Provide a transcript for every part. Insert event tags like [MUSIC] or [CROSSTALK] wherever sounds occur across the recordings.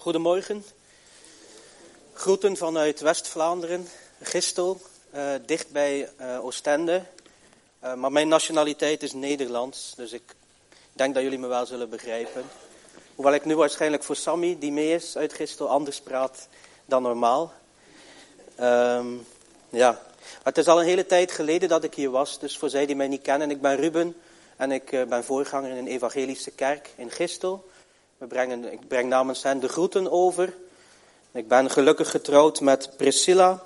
Goedemorgen. Groeten vanuit West-Vlaanderen, Gistel, uh, dicht bij uh, Oostende. Uh, maar mijn nationaliteit is Nederlands, dus ik denk dat jullie me wel zullen begrijpen. Hoewel ik nu waarschijnlijk voor Sammy, die mee is uit Gistel, anders praat dan normaal. Um, ja, het is al een hele tijd geleden dat ik hier was, dus voor zij die mij niet kennen, ik ben Ruben en ik ben voorganger in een evangelische kerk in Gistel. We brengen, ik breng namens hen de groeten over. Ik ben gelukkig getrouwd met Priscilla.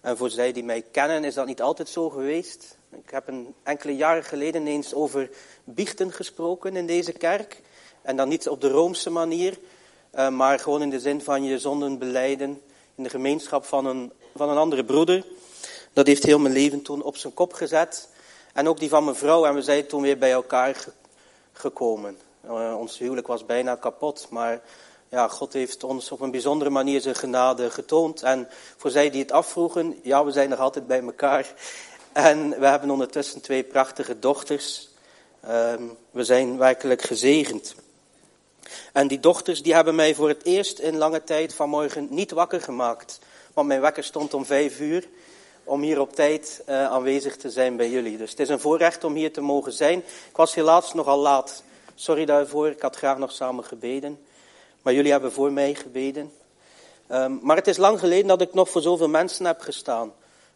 En voor zij die mij kennen is dat niet altijd zo geweest. Ik heb een enkele jaren geleden eens over biechten gesproken in deze kerk. En dan niet op de Roomse manier, eh, maar gewoon in de zin van je zonden beleiden in de gemeenschap van een, van een andere broeder. Dat heeft heel mijn leven toen op zijn kop gezet. En ook die van mijn vrouw. En we zijn toen weer bij elkaar gekomen. Uh, ons huwelijk was bijna kapot, maar ja, God heeft ons op een bijzondere manier zijn genade getoond. En voor zij die het afvroegen, ja, we zijn nog altijd bij elkaar. [LAUGHS] En we hebben ondertussen twee prachtige dochters. Uh, we zijn werkelijk gezegend. En die dochters die hebben mij voor het eerst in lange tijd vanmorgen niet wakker gemaakt. Want mijn wekker stond om vijf uur om hier op tijd uh, aanwezig te zijn bij jullie. Dus het is een voorrecht om hier te mogen zijn. Ik was helaas nogal laat Sorry daarvoor, ik had graag nog samen gebeden. Maar jullie hebben voor mij gebeden. Um, maar het is lang geleden dat ik nog voor zoveel mensen heb gestaan.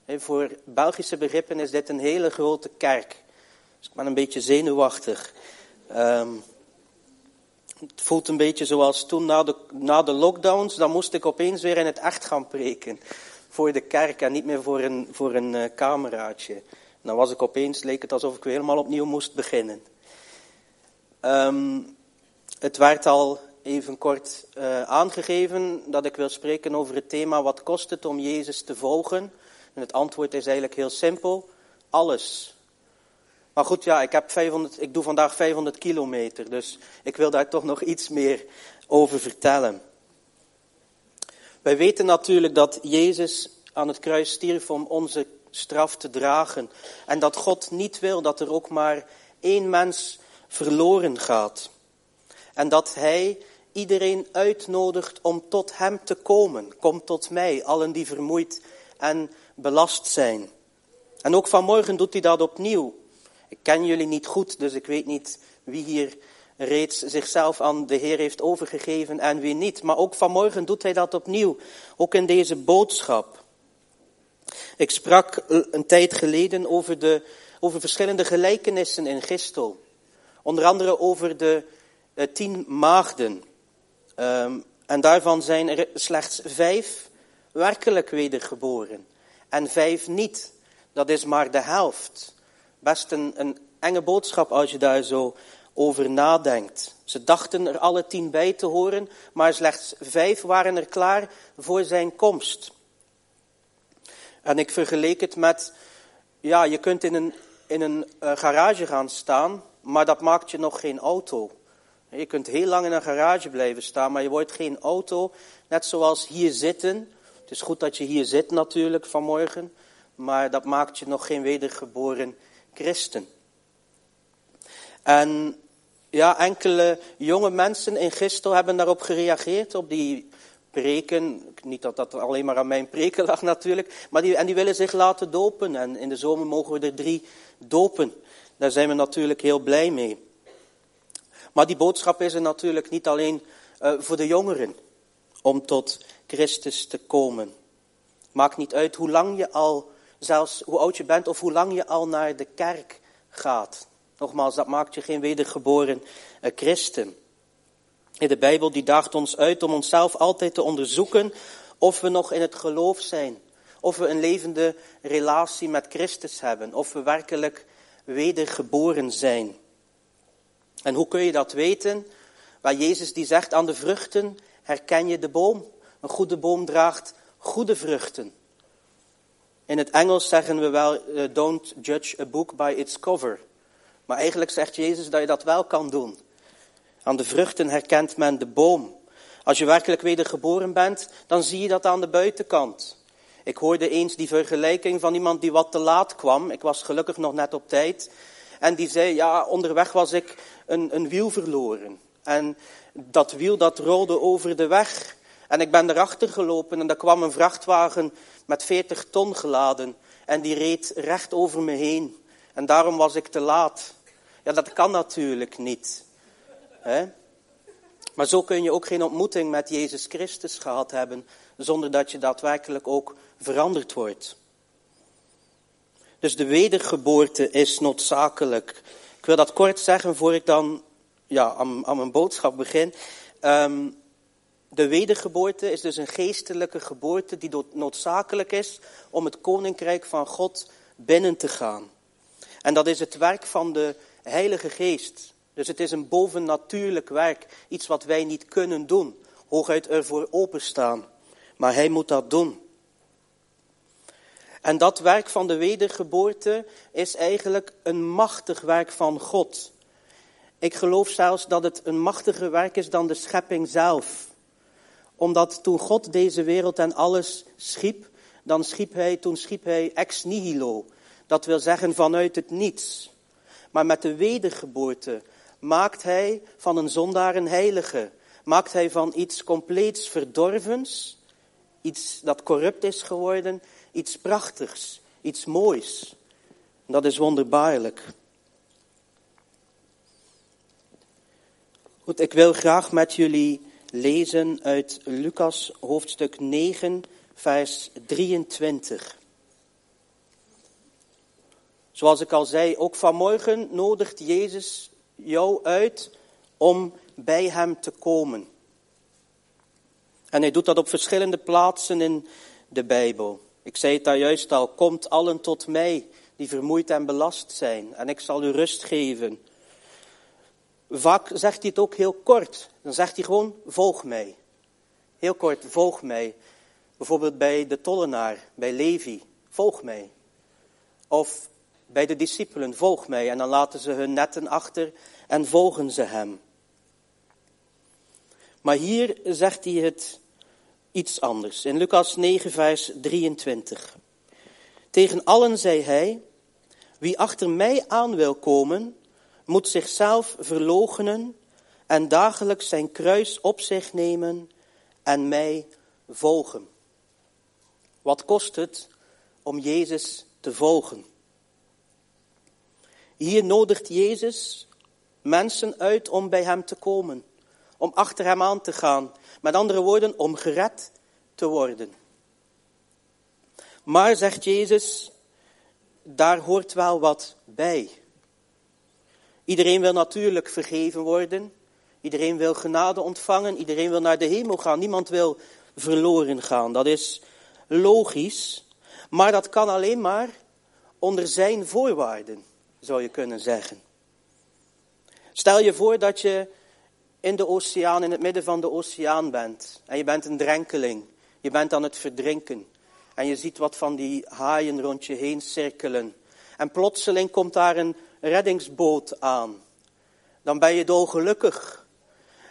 Voor Belgische begrippen is dit een hele grote kerk. Dus ik ben een beetje zenuwachtig. Um, het voelt een beetje zoals toen na de, na de lockdowns. Dan moest ik opeens weer in het echt gaan preken. Voor de kerk en niet meer voor een, voor een uh, cameraatje. dan was ik opeens, leek het alsof ik weer helemaal opnieuw moest beginnen. Um, het werd al even kort uh, aangegeven dat ik wil spreken over het thema wat kost het om Jezus te volgen. En het antwoord is eigenlijk heel simpel. Alles. Maar goed, ja, ik, heb 500, ik doe vandaag 500 kilometer, dus ik wil daar toch nog iets meer over vertellen. Wij weten natuurlijk dat Jezus aan het kruis stierf om onze straf te dragen. En dat God niet wil dat er ook maar één mens verloren gaat. En dat hij iedereen uitnodigt om tot hem te komen. Kom tot mij, allen die vermoeid en belast zijn. En ook vanmorgen doet hij dat opnieuw. Ik ken jullie niet goed, dus ik weet niet wie hier reeds zichzelf aan de Heer heeft overgegeven en wie niet. Maar ook vanmorgen doet hij dat opnieuw, ook in deze boodschap. Ik sprak een tijd geleden over, de, over verschillende gelijkenissen in Gistel. Onder andere over de uh, tien maagden. Um, en daarvan zijn er slechts vijf werkelijk wedergeboren. En vijf niet. Dat is maar de helft. Best een, enge boodschap als je daar zo over nadenkt. Ze dachten er alle tien bij te horen, maar slechts vijf waren er klaar voor zijn komst. En ik vergeleek het met, ja, je kunt in een, in een uh, garage gaan staan maar dat maakt je nog geen auto. Je kunt heel lang in een garage blijven staan, maar je wordt geen auto. Net zoals hier zitten. Het is goed dat je hier zit natuurlijk vanmorgen, maar dat maakt je nog geen wedergeboren christen. En ja, enkele jonge mensen in Gistel hebben daarop gereageerd, op die preken. Niet dat dat alleen maar aan mijn preken lag natuurlijk, maar die, en die willen zich laten dopen. En in de zomer mogen we er drie dopen. Daar zijn we natuurlijk heel blij mee. Maar die boodschap is er natuurlijk niet alleen uh, voor de jongeren om tot Christus te komen. Maakt niet uit hoe lang je al, zelfs hoe oud je bent of hoe lang je al naar de kerk gaat. Nogmaals, dat maakt je geen wedergeboren uh, christen. De Bijbel die daagt ons uit om onszelf altijd te onderzoeken of we nog in het geloof zijn. Of we een levende relatie met Christus hebben. Of we werkelijk wedergeboren zijn. En hoe kun je dat weten? Waar Jezus die zegt aan de vruchten herken je de boom. Een goede boom draagt goede vruchten. In het Engels zeggen we wel, uh, don't judge a book by its cover. Maar eigenlijk zegt Jezus dat je dat wel kan doen. Aan de vruchten herkent men de boom. Als je werkelijk wedergeboren bent, dan zie je dat aan de buitenkant. Ik hoorde eens die vergelijking van iemand die wat te laat kwam. Ik was gelukkig nog net op tijd. En die zei, ja, onderweg was ik een, een wiel verloren. En dat wiel dat rolde over de weg. En ik ben erachter gelopen en daar kwam een vrachtwagen met 40 ton geladen. En die reed recht over me heen. En daarom was ik te laat. Ja, dat kan natuurlijk niet. Maar zo kun je ook geen ontmoeting met Jezus Christus gehad hebben, zonder dat je daadwerkelijk ook veranderd wordt. Dus de wedergeboorte is noodzakelijk. Ik wil dat kort zeggen voor ik dan ja, aan, aan mijn boodschap begin. Ehm, de wedergeboorte is dus een geestelijke geboorte die noodzakelijk is om het koninkrijk van God binnen te gaan. En dat is het werk van de Heilige Geest. Dus het is een bovennatuurlijk werk, iets wat wij niet kunnen doen, hooguit ervoor openstaan. Maar Hij moet dat doen. En dat werk van de wedergeboorte is eigenlijk een machtig werk van God. Ik geloof zelfs dat het een machtiger werk is dan de schepping zelf. Omdat toen God deze wereld en alles schiep, dan schiep hij, toen schiep hij ex nihilo. Dat wil zeggen vanuit het niets. Maar met de wedergeboorte maakt hij van een zondaar een heilige. Maakt hij van iets compleets verdorvens, iets dat corrupt is geworden, iets prachtigs, iets moois. Dat is wonderbaarlijk. Goed, ik wil graag met jullie lezen uit Lucas hoofdstuk 9, vers 23. Zoals ik al zei, ook vanmorgen nodigt Jezus jou uit om bij Hem te komen. En hij doet dat op verschillende plaatsen in de Bijbel. Ik zei het daar juist al, komt allen tot mij die vermoeid en belast zijn en ik zal u rust geven. Vaak zegt hij het ook heel kort. Dan zegt hij gewoon, volg mij. Heel kort, volg mij. Bijvoorbeeld bij de tollenaar, bij Levi, volg mij. Of bij de discipelen, volg mij. En dan laten ze hun netten achter en volgen ze hem. Maar hier zegt hij het iets anders. In Lucas 9, vers 23. Tegen allen zei hij, wie achter mij aan wil komen, moet zichzelf verloochenen en dagelijks zijn kruis op zich nemen en mij volgen. Wat kost het om Jezus te volgen? Hier nodigt Jezus mensen uit om bij Hem te komen, om achter Hem aan te gaan. Met andere woorden, om gered te worden. Maar, zegt Jezus, daar hoort wel wat bij. Iedereen wil natuurlijk vergeven worden. Iedereen wil genade ontvangen. Iedereen wil naar de hemel gaan. Niemand wil verloren gaan. Dat is logisch. Maar dat kan alleen maar onder zijn voorwaarden, zou je kunnen zeggen. Stel je voor dat je in de oceaan, in het midden van de oceaan bent. En je bent een drenkeling. Je bent aan het verdrinken. En je ziet wat van die haaien rond je heen cirkelen. En plotseling komt daar een reddingsboot aan. Dan ben je dolgelukkig.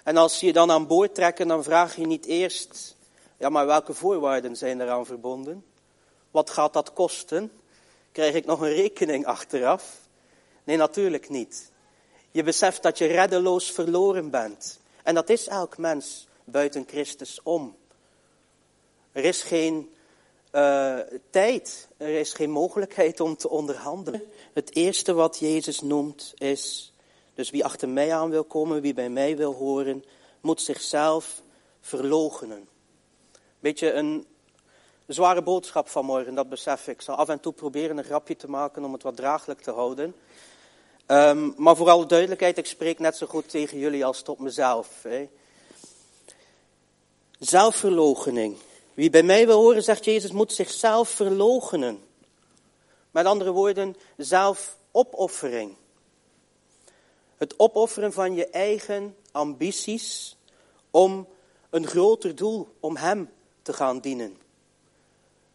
En als ze je dan aan boord trekken, dan vraag je niet eerst, ja maar welke voorwaarden zijn eraan verbonden? Wat gaat dat kosten? Krijg ik nog een rekening achteraf? Nee, natuurlijk niet. Je beseft dat je reddeloos verloren bent. En dat is elk mens buiten Christus om. Er is geen uh, tijd, er is geen mogelijkheid om te onderhandelen. Het eerste wat Jezus noemt is, dus wie achter mij aan wil komen, wie bij mij wil horen, moet zichzelf verloochenen. Beetje een zware boodschap vanmorgen, dat besef ik. Ik zal af en toe proberen een grapje te maken om het wat draaglijk te houden. Um, maar voor alle duidelijkheid, ik spreek net zo goed tegen jullie als tot mezelf. Hè. Zelfverloochening. Wie bij mij wil horen, zegt Jezus, moet zichzelf verloochenen. Met andere woorden, zelfopoffering. Het opofferen van je eigen ambities om een groter doel, om Hem te gaan dienen.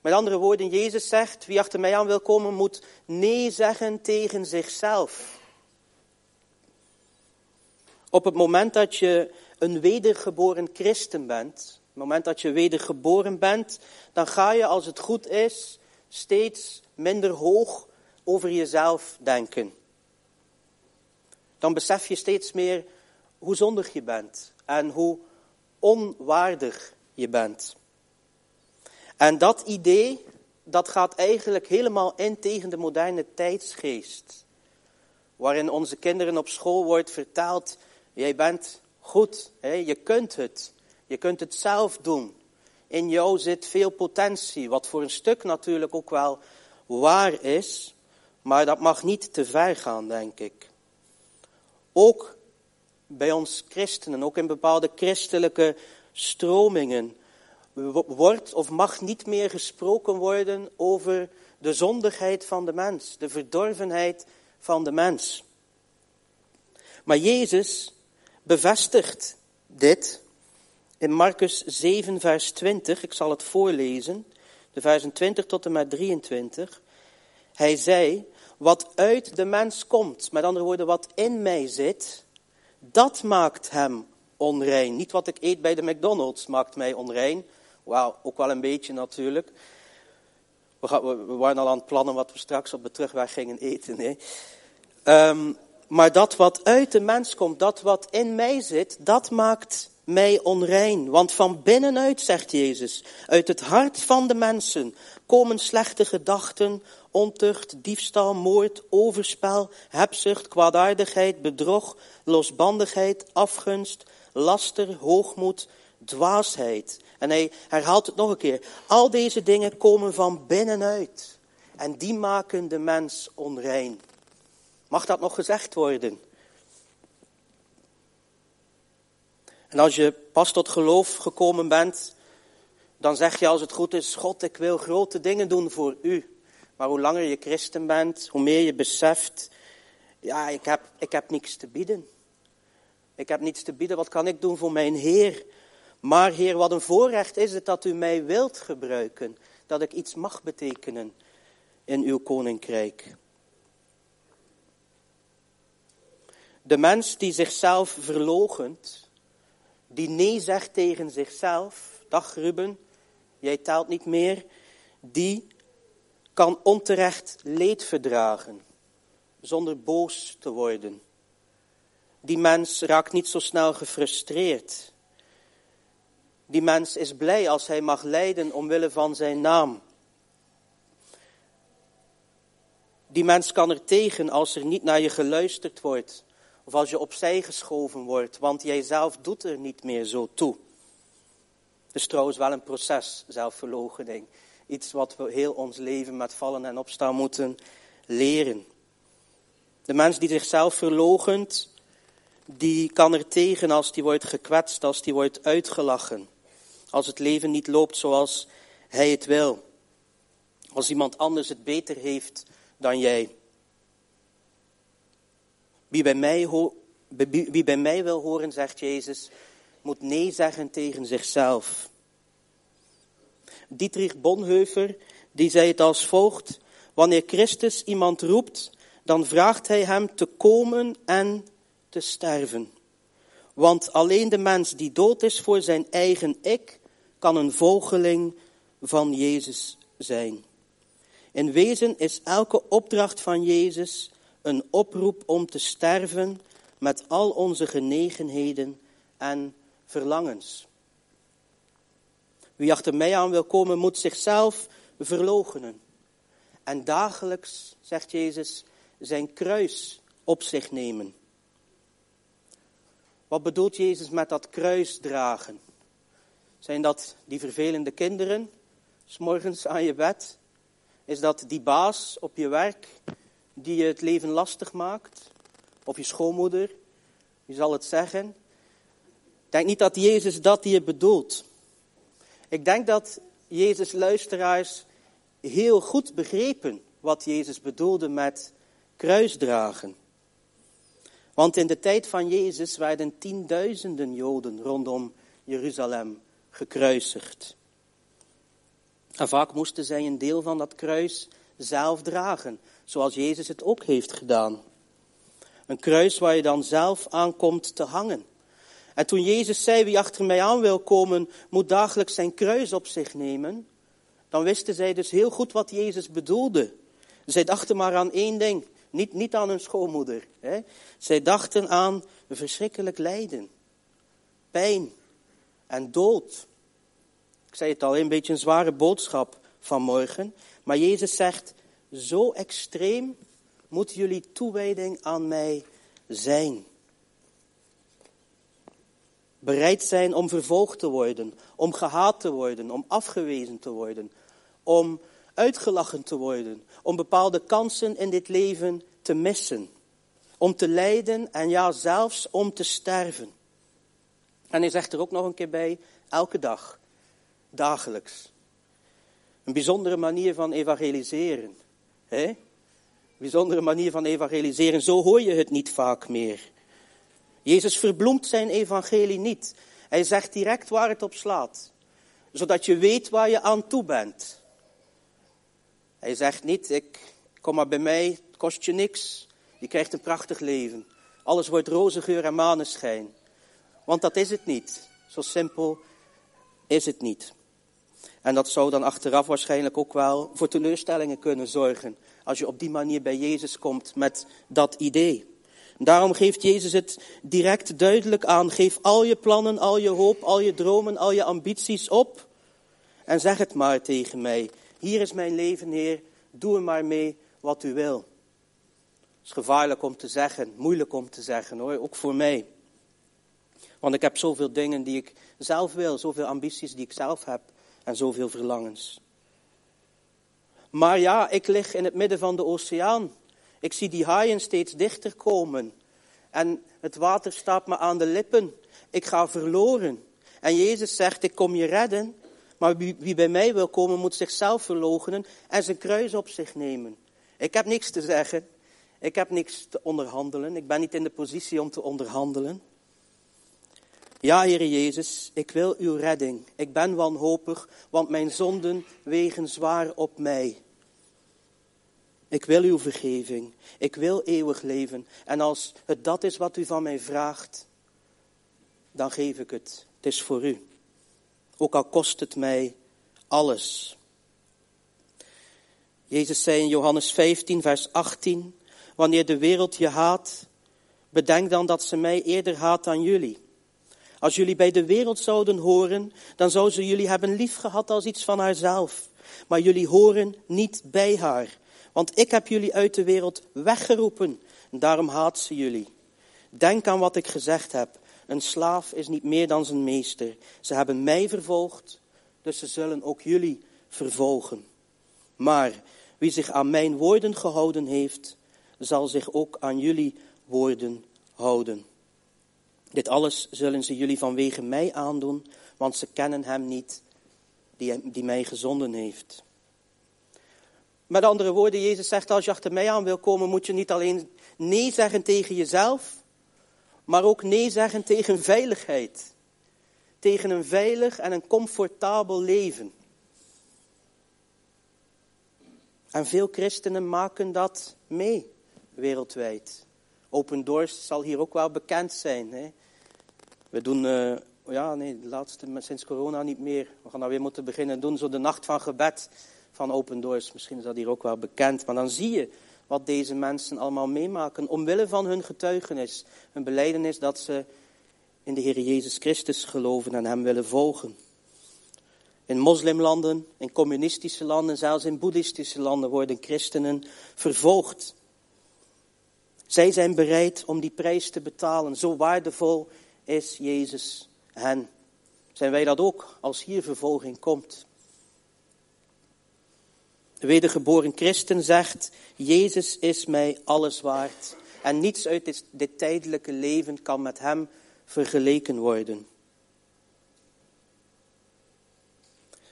Met andere woorden, Jezus zegt, wie achter mij aan wil komen, moet nee zeggen tegen zichzelf. Op het moment dat je een wedergeboren christen bent, het moment dat je wedergeboren bent, dan ga je, als het goed is, steeds minder hoog over jezelf denken. Dan besef je steeds meer hoe zondig je bent en hoe onwaardig je bent. En dat idee, dat gaat eigenlijk helemaal in tegen de moderne tijdsgeest. Waarin onze kinderen op school wordt verteld, jij bent goed, hè? je kunt het. Je kunt het zelf doen. In jou zit veel potentie, wat voor een stuk natuurlijk ook wel waar is, maar dat mag niet te ver gaan, denk ik. Ook bij ons christenen, ook in bepaalde christelijke stromingen, wordt of mag niet meer gesproken worden over de zondigheid van de mens, de verdorvenheid van de mens. Maar Jezus bevestigt dit in Marcus 7, vers 20. Ik zal het voorlezen, de versen 20 tot en met 23. Hij zei, wat uit de mens komt, met andere woorden, wat in mij zit, dat maakt hem onrein. Niet wat ik eet bij de McDonald's maakt mij onrein. Wauw, ook wel een beetje natuurlijk. We, waren al aan het plannen wat we straks op de terugweg gingen eten. Hè. Ehm, maar dat wat uit de mens komt, dat wat in mij zit, dat maakt mij onrein. Want van binnenuit, zegt Jezus, uit het hart van de mensen komen slechte gedachten, ontucht, diefstal, moord, overspel, hebzucht, kwaadaardigheid, bedrog, losbandigheid, afgunst, laster, hoogmoed, dwaasheid. En hij herhaalt het nog een keer. Al deze dingen komen van binnenuit. En die maken de mens onrein. Mag dat nog gezegd worden? En als je pas tot geloof gekomen bent, dan zeg je als het goed is, God, ik wil grote dingen doen voor u. Maar hoe langer je christen bent, hoe meer je beseft, ja, ik heb, ik heb niks te bieden. Ik heb niets te bieden, wat kan ik doen voor mijn Heer? Maar Heer, wat een voorrecht is het dat u mij wilt gebruiken, dat ik iets mag betekenen in uw koninkrijk. De mens die zichzelf verlogent, die nee zegt tegen zichzelf, dag Ruben, jij telt niet meer, die kan onterecht leed verdragen, zonder boos te worden. Die mens raakt niet zo snel gefrustreerd. Die mens is blij als hij mag lijden omwille van zijn naam. Die mens kan er tegen als er niet naar je geluisterd wordt of als je opzij geschoven wordt, want jij zelf doet er niet meer zo toe. Het is trouwens wel een proces, zelfverloochening. Iets wat we heel ons leven met vallen en opstaan moeten leren. De mens die zichzelf verloochent, die kan er tegen als die wordt gekwetst, als die wordt uitgelachen. Als het leven niet loopt zoals hij het wil. Als iemand anders het beter heeft dan jij. Wie bij, mij wil horen, zegt Jezus, moet nee zeggen tegen zichzelf. Dietrich Bonhoeffer, die zei het als volgt. Wanneer Christus iemand roept, dan vraagt hij hem te komen en te sterven. Want alleen de mens die dood is voor zijn eigen ik, kan een volgeling van Jezus zijn. In wezen is elke opdracht van Jezus een oproep om te sterven met al onze genegenheden en verlangens. Wie achter mij aan wil komen, moet zichzelf verloochenen. En dagelijks, zegt Jezus, zijn kruis op zich nemen. Wat bedoelt Jezus met dat kruis dragen? Zijn dat die vervelende kinderen, s'morgens aan je bed? Is dat die baas op je werk die je het leven lastig maakt? Of je schoonmoeder, wie zal het zeggen? Ik denk niet dat Jezus dat hier bedoelt. Ik denk dat Jezus luisteraars heel goed begrepen wat Jezus bedoelde met kruisdragen. Want in de tijd van Jezus werden tienduizenden Joden rondom Jeruzalem gekruisigd. En vaak moesten zij een deel van dat kruis zelf dragen, zoals Jezus het ook heeft gedaan. Een kruis waar je dan zelf aankomt te hangen. En toen Jezus zei, wie achter mij aan wil komen, moet dagelijks zijn kruis op zich nemen, dan wisten zij dus heel goed wat Jezus bedoelde. Zij dachten maar aan één ding, niet, niet aan hun schoonmoeder. Hè. Zij dachten aan verschrikkelijk lijden. pijn en dood. Ik zei het al, een beetje een zware boodschap vanmorgen. Maar Jezus zegt, zo extreem moet jullie toewijding aan mij zijn. Bereid zijn om vervolgd te worden, om gehaat te worden, om afgewezen te worden, om uitgelachen te worden, om bepaalde kansen in dit leven te missen, om te lijden en ja, zelfs om te sterven. En hij zegt er ook nog een keer bij, elke dag, dagelijks. Een bijzondere manier van evangeliseren. Hè? Bijzondere manier van evangeliseren. Zo hoor je het niet vaak meer. Jezus verbloemt zijn evangelie niet. Hij zegt direct waar het op slaat. Zodat je weet waar je aan toe bent. Hij zegt niet, ik, kom maar bij mij, het kost je niks. Je krijgt een prachtig leven. Alles wordt roze geur en maneschijn. Want dat is het niet. Zo simpel is het niet. En dat zou dan achteraf waarschijnlijk ook wel voor teleurstellingen kunnen zorgen. Als je op die manier bij Jezus komt met dat idee. Daarom geeft Jezus het direct duidelijk aan. Geef al je plannen, al je hoop, al je dromen, al je ambities op. En zeg het maar tegen mij. Hier is mijn leven, Heer. Doe er maar mee wat u wil. Het is gevaarlijk om te zeggen, moeilijk om te zeggen hoor, ook voor mij. Want ik heb zoveel dingen die ik zelf wil, zoveel ambities die ik zelf heb en zoveel verlangens. Maar ja, ik lig in het midden van de oceaan. Ik zie die haaien steeds dichter komen. En het water staat me aan de lippen. Ik ga verloren. En Jezus zegt, ik kom je redden. Maar wie, bij mij wil komen, moet zichzelf verloochenen en zijn kruis op zich nemen. Ik heb niks te zeggen. Ik heb niks te onderhandelen. Ik ben niet in de positie om te onderhandelen. Ja, Heer Jezus, ik wil uw redding. Ik ben wanhopig, want mijn zonden wegen zwaar op mij. Ik wil uw vergeving. Ik wil eeuwig leven. En als het dat is wat u van mij vraagt, dan geef ik het. Het is voor u. Ook al kost het mij alles. Jezus zei in Johannes 15, vers 18, wanneer de wereld je haat, bedenk dan dat ze mij eerder haat dan jullie. Als jullie bij de wereld zouden horen, dan zou ze jullie hebben liefgehad als iets van haarzelf. Maar jullie horen niet bij haar. Want ik heb jullie uit de wereld weggeroepen. Daarom haat ze jullie. Denk aan wat ik gezegd heb. Een slaaf is niet meer dan zijn meester. Ze hebben mij vervolgd, dus ze zullen ook jullie vervolgen. Maar wie zich aan mijn woorden gehouden heeft, zal zich ook aan jullie woorden houden. Dit alles zullen ze jullie vanwege mij aandoen, want ze kennen hem niet die, die mij gezonden heeft. Met andere woorden, Jezus zegt, als je achter mij aan wil komen, moet je niet alleen nee zeggen tegen jezelf, maar ook nee zeggen tegen veiligheid. Tegen een veilig en een comfortabel leven. En veel christenen maken dat mee, wereldwijd. Open Doors zal hier ook wel bekend zijn. Hè? We doen, uh, ja nee, de laatste, sinds corona niet meer. We gaan nou weer moeten beginnen doen, zo de nacht van gebed van Open Doors. Misschien is dat hier ook wel bekend. Maar dan zie je wat deze mensen allemaal meemaken. Omwille van hun getuigenis. Hun beleidenis dat ze in de Heer Jezus Christus geloven en Hem willen volgen. In moslimlanden, in communistische landen, zelfs in boeddhistische landen worden christenen vervolgd. Zij zijn bereid om die prijs te betalen. Zo waardevol is Jezus hen. Zijn wij dat ook als hier vervolging komt? De wedergeboren christen zegt, Jezus is mij alles waard. En niets uit dit, dit tijdelijke leven kan met hem vergeleken worden.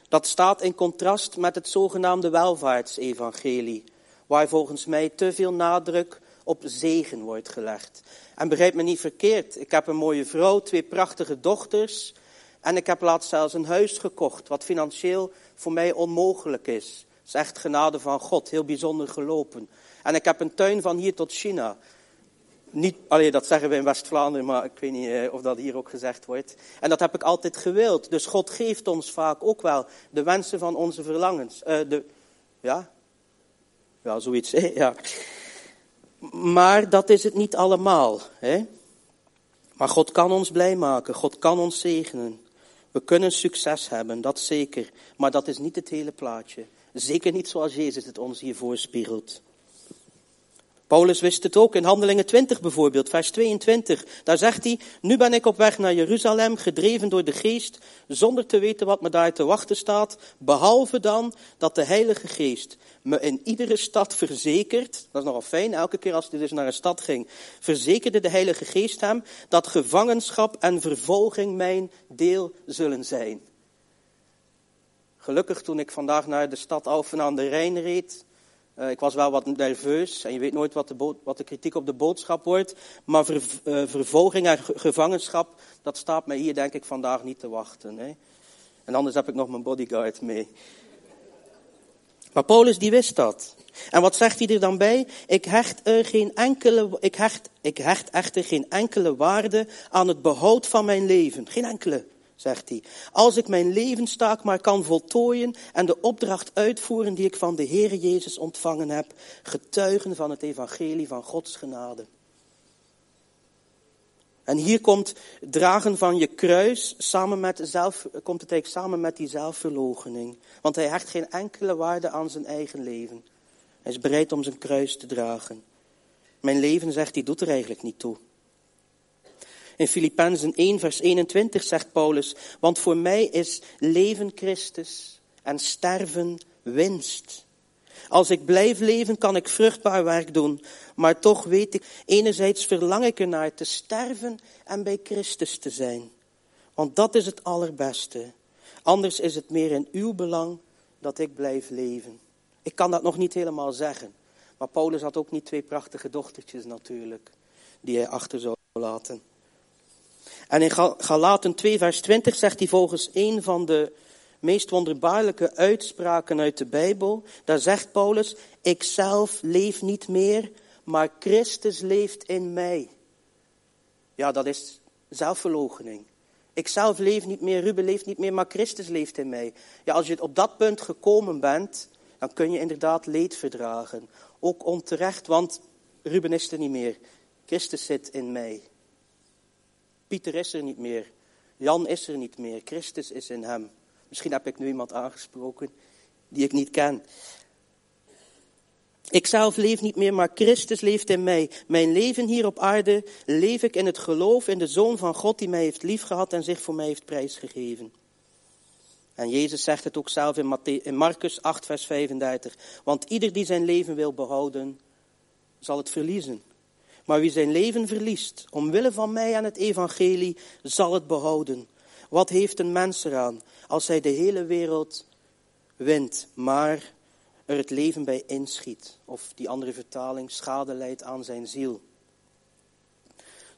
Dat staat in contrast met het zogenaamde welvaartsevangelie, waar volgens mij te veel nadruk op zegen wordt gelegd. En begrijp me niet verkeerd, ik heb een mooie vrouw, twee prachtige dochters en ik heb laatst zelfs een huis gekocht, wat financieel voor mij onmogelijk is is echt genade van God, heel bijzonder gelopen. En ik heb een tuin van hier tot China. Niet, alleen dat zeggen we in West-Vlaanderen, maar ik weet niet eh, of dat hier ook gezegd wordt. En dat heb ik altijd gewild. Dus God geeft ons vaak ook wel de wensen van onze verlangens. Uh, de, ja? Ja, zoiets, ja. Maar dat is het niet allemaal, hè? Maar God kan ons blij maken, God kan ons zegenen. We kunnen succes hebben, dat zeker. Maar dat is niet het hele plaatje. Zeker niet zoals Jezus het ons hier voorspiegelt. Paulus wist het ook in Handelingen 20 bijvoorbeeld, vers 22. Daar zegt hij, nu ben ik op weg naar Jeruzalem, gedreven door de geest, zonder te weten wat me daar te wachten staat, behalve dan dat de Heilige Geest me in iedere stad verzekert, dat is nogal fijn, elke keer als hij dus naar een stad ging, verzekerde de Heilige Geest hem dat gevangenschap en vervolging mijn deel zullen zijn. Gelukkig toen ik vandaag naar de stad Alphen aan de Rijn reed, uh, ik was wel wat nerveus en je weet nooit wat de, wat de kritiek op de boodschap wordt. Maar uh, vervolging en gevangenschap, dat staat mij hier denk ik vandaag niet te wachten. Hè? En anders heb ik nog mijn bodyguard mee. Maar Paulus die wist dat. En wat zegt hij er dan bij? Ik hecht, er geen enkele, ik, hecht, ik hecht echter geen enkele waarde aan het behoud van mijn leven. Geen enkele zegt hij. Als ik mijn levenstaak maar kan voltooien en de opdracht uitvoeren die ik van de Heer Jezus ontvangen heb, getuigen van het evangelie van Gods genade. En hier komt dragen van je kruis samen met zelf, komt het samen met die zelfverloochening. Want hij hecht geen enkele waarde aan zijn eigen leven. Hij is bereid om zijn kruis te dragen. Mijn leven, zegt hij, doet er eigenlijk niet toe. In Filippenzen 1, vers 21 zegt Paulus, want voor mij is leven Christus en sterven winst. Als ik blijf leven, kan ik vruchtbaar werk doen. Maar toch weet ik, enerzijds verlang ik ernaar te sterven en bij Christus te zijn. Want dat is het allerbeste. Anders is het meer in uw belang dat ik blijf leven. Ik kan dat nog niet helemaal zeggen. Maar Paulus had ook niet twee prachtige dochtertjes natuurlijk, die hij achter zou laten. En in Galaten 2, vers 20 zegt hij volgens een van de meest wonderbaarlijke uitspraken uit de Bijbel. Daar zegt Paulus, ik zelf leef niet meer, maar Christus leeft in mij. Ja, dat is zelfverloochening. Ik zelf leef niet meer, Ruben leeft niet meer, maar Christus leeft in mij. Ja, als je op dat punt gekomen bent, dan kun je inderdaad leed verdragen. Ook onterecht, want Ruben is er niet meer. Christus zit in mij. Pieter is er niet meer. Jan is er niet meer. Christus is in hem. Misschien heb ik nu iemand aangesproken die ik niet ken. Ik zelf leef niet meer, maar Christus leeft in mij. Mijn leven hier op aarde leef ik in het geloof in de Zoon van God die mij heeft liefgehad en zich voor mij heeft prijsgegeven. En Jezus zegt het ook zelf in, in Marcus 8, vers 35. Want ieder die zijn leven wil behouden, zal het verliezen. Maar wie zijn leven verliest, omwille van mij en het evangelie, zal het behouden. Wat heeft een mens eraan als hij de hele wereld wint, maar er het leven bij inschiet? Of die andere vertaling, schade leidt aan zijn ziel.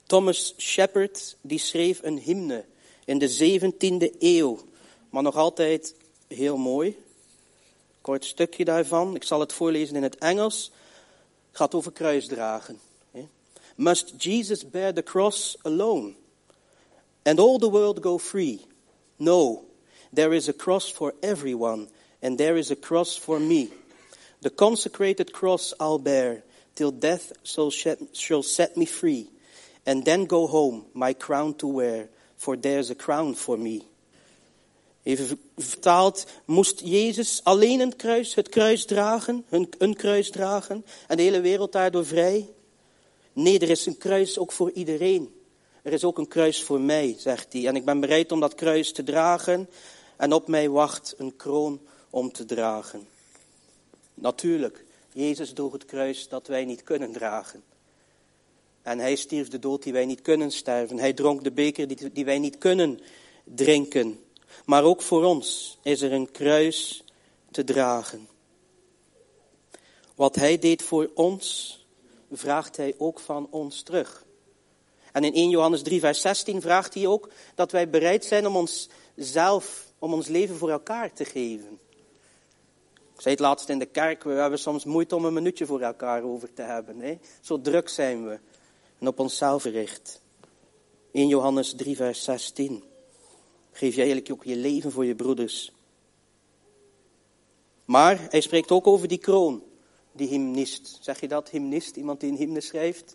Thomas Shepard, die schreef een hymne in de 17e eeuw, maar nog altijd heel mooi. Kort stukje daarvan, ik zal het voorlezen in het Engels. Het gaat over kruisdragen. Must Jesus bear the cross alone and all the world go free? No, there is a cross for everyone, and there is a cross for me. The consecrated cross I'll bear till death shall set me free, and then go home, my crown to wear, for there's a crown for me. Even vertaald, moest Jezus alleen een kruis, het kruis dragen, een kruis dragen, en de hele wereld daardoor vrij? Nee, er is een kruis ook voor iedereen. Er is ook een kruis voor mij, zegt hij. En ik ben bereid om dat kruis te dragen. En op mij wacht een kroon om te dragen. Natuurlijk, Jezus droeg het kruis dat wij niet kunnen dragen. En hij stierf de dood die wij niet kunnen sterven. Hij dronk de beker die, die wij niet kunnen drinken. Maar ook voor ons is er een kruis te dragen. Wat hij deed voor ons, vraagt hij ook van ons terug. En in 1 Johannes 3, vers 16 vraagt hij ook dat wij bereid zijn om onszelf, om ons leven voor elkaar te geven. Ik zei het laatst in de kerk, we hebben soms moeite om een minuutje voor elkaar over te hebben. Hè? Zo druk zijn we en op onszelf gericht. 1 Johannes 3, vers 16. Geef je eigenlijk ook je leven voor je broeders. Maar hij spreekt ook over die kroon die hymnist. Zeg je dat, hymnist? Iemand die een hymne schrijft?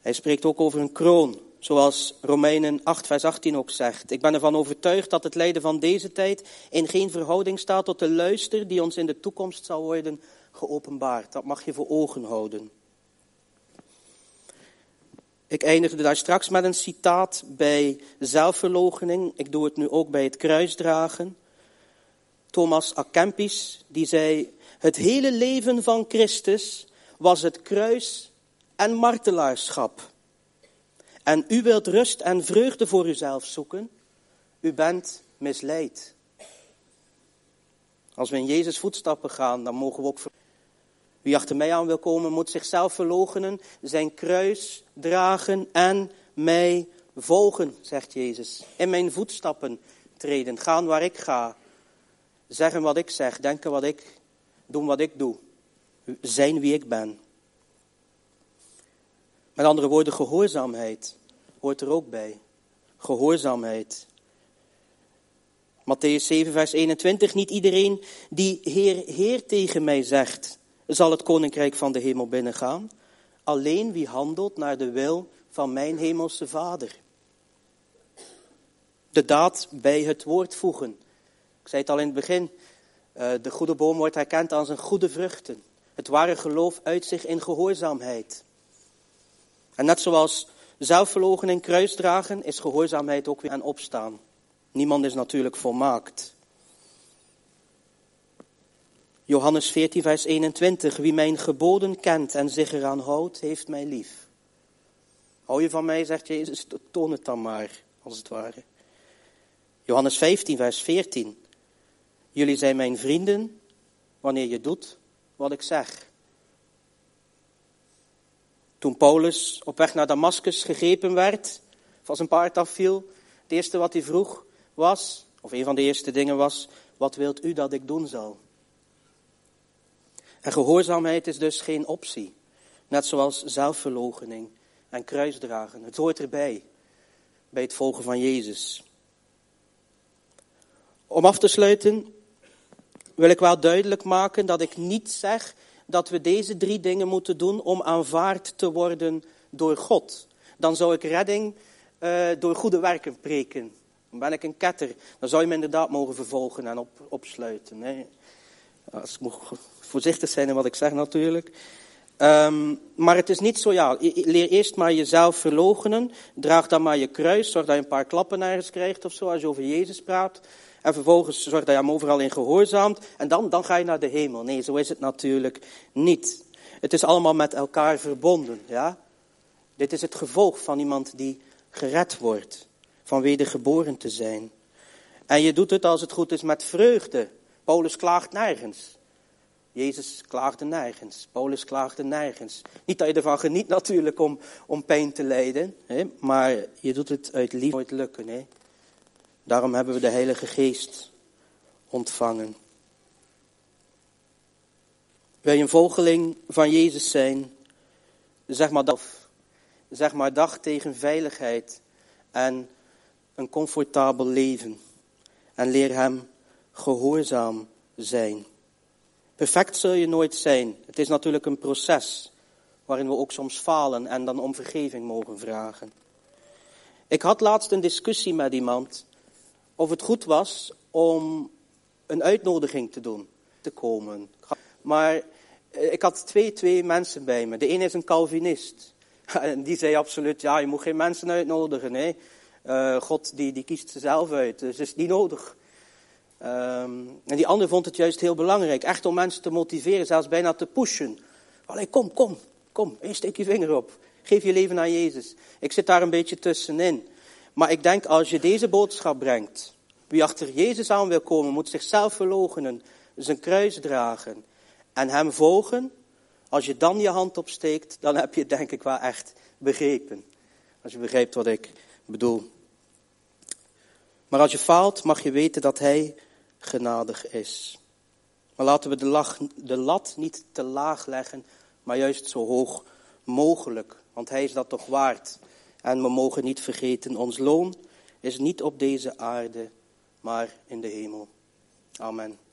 Hij spreekt ook over een kroon. Zoals Romeinen 8, vers 18 ook zegt. Ik ben ervan overtuigd dat het lijden van deze tijd in geen verhouding staat tot de luister die ons in de toekomst zal worden geopenbaard. Dat mag je voor ogen houden. Ik eindigde daar straks met een citaat bij zelfverloochening. Ik doe het nu ook bij het kruisdragen. Thomas Akempis, die zei, het hele leven van Christus was het kruis en martelaarschap. En u wilt rust en vreugde voor uzelf zoeken. U bent misleid. Als we in Jezus voetstappen gaan, dan mogen we ook. Wie achter mij aan wil komen, moet zichzelf verloochenen, zijn kruis dragen en mij volgen, zegt Jezus. In mijn voetstappen treden, gaan waar ik ga, zeggen wat ik zeg, denken wat ik, doen wat ik doe, zijn wie ik ben. Met andere woorden, gehoorzaamheid hoort er ook bij. Gehoorzaamheid. Matthäus 7, vers 21. Niet iedereen die Heer, Heer tegen mij zegt, zal het koninkrijk van de hemel binnengaan. Alleen wie handelt naar de wil van mijn hemelse Vader. De daad bij het woord voegen. Ik zei het al in het begin. Eh, de goede boom wordt herkend aan zijn goede vruchten. Het ware geloof uit zich in gehoorzaamheid. En net zoals zelfverloochening, kruisdragen, is gehoorzaamheid ook weer aan opstaan. Niemand is natuurlijk volmaakt. Johannes 14, vers 21. Wie mijn geboden kent en zich eraan houdt, heeft mij lief. Hou je van mij, zegt Jezus, toon het dan maar, als het ware. Johannes 15, vers 14. Jullie zijn mijn vrienden wanneer je doet wat ik zeg. Toen Paulus op weg naar Damascus gegrepen werd, van zijn paard afviel, het eerste wat hij vroeg was, of een van de eerste dingen was, wat wilt u dat ik doen zal? En gehoorzaamheid is dus geen optie, net zoals zelfverloochening en kruisdragen. Het hoort erbij, bij het volgen van Jezus. Om af te sluiten wil ik wel duidelijk maken dat ik niet zeg dat we deze drie dingen moeten doen om aanvaard te worden door God. Dan zou ik redding uh, door goede werken preken. Dan ben ik een ketter. Dan zou je me inderdaad mogen vervolgen en op, opsluiten. Hè. Als ik moet voorzichtig zijn in wat ik zeg natuurlijk. Um, maar het is niet zo, ja, leer eerst maar jezelf verloochenen. Draag dan maar je kruis. Zorg dat je een paar klappen nergens krijgt of zo als je over Jezus praat. En vervolgens zorg dat je hem overal in gehoorzaamt. En dan, dan ga je naar de hemel. Nee, zo is het natuurlijk niet. Het is allemaal met elkaar verbonden. Ja? Dit is het gevolg van iemand die gered wordt. Van wedergeboren te zijn. En je doet het als het goed is met vreugde. Paulus klaagt nergens. Jezus klaagde nergens. Paulus klaagde nergens. Niet dat je ervan geniet natuurlijk om, om pijn te lijden. Hè? Maar je doet het uit liefde. Nooit lukken. Hè? Daarom hebben we de Heilige Geest ontvangen. Wil je een volgeling van Jezus zijn? Zeg maar dag, zeg maar tegen veiligheid en een comfortabel leven. En leer hem gehoorzaam zijn. Perfect zul je nooit zijn. Het is natuurlijk een proces waarin we ook soms falen en dan om vergeving mogen vragen. Ik had laatst een discussie met iemand of het goed was om een uitnodiging te doen, te komen. Maar eh, ik had twee, twee mensen bij me. De ene is een Calvinist. [LAUGHS] En die zei absoluut, ja, je moet geen mensen uitnodigen. Nee. Uh, God die, die kiest ze zelf uit, dus is niet nodig. Um, en die andere vond het juist heel belangrijk, echt om mensen te motiveren, zelfs bijna te pushen. Allee, kom, kom, kom, steek je vinger op. Geef je leven aan Jezus. Ik zit daar een beetje tussenin. Maar ik denk als je deze boodschap brengt, wie achter Jezus aan wil komen, moet zichzelf verloochenen, zijn kruis dragen en hem volgen. Als je dan je hand opsteekt, dan heb je het denk ik wel echt begrepen. Als je begrijpt wat ik bedoel. Maar als je faalt, mag je weten dat hij genadig is. Maar laten we de, de lat niet te laag leggen, maar juist zo hoog mogelijk. Want hij is dat toch waard. En we mogen niet vergeten, ons loon is niet op deze aarde, maar in de hemel. Amen.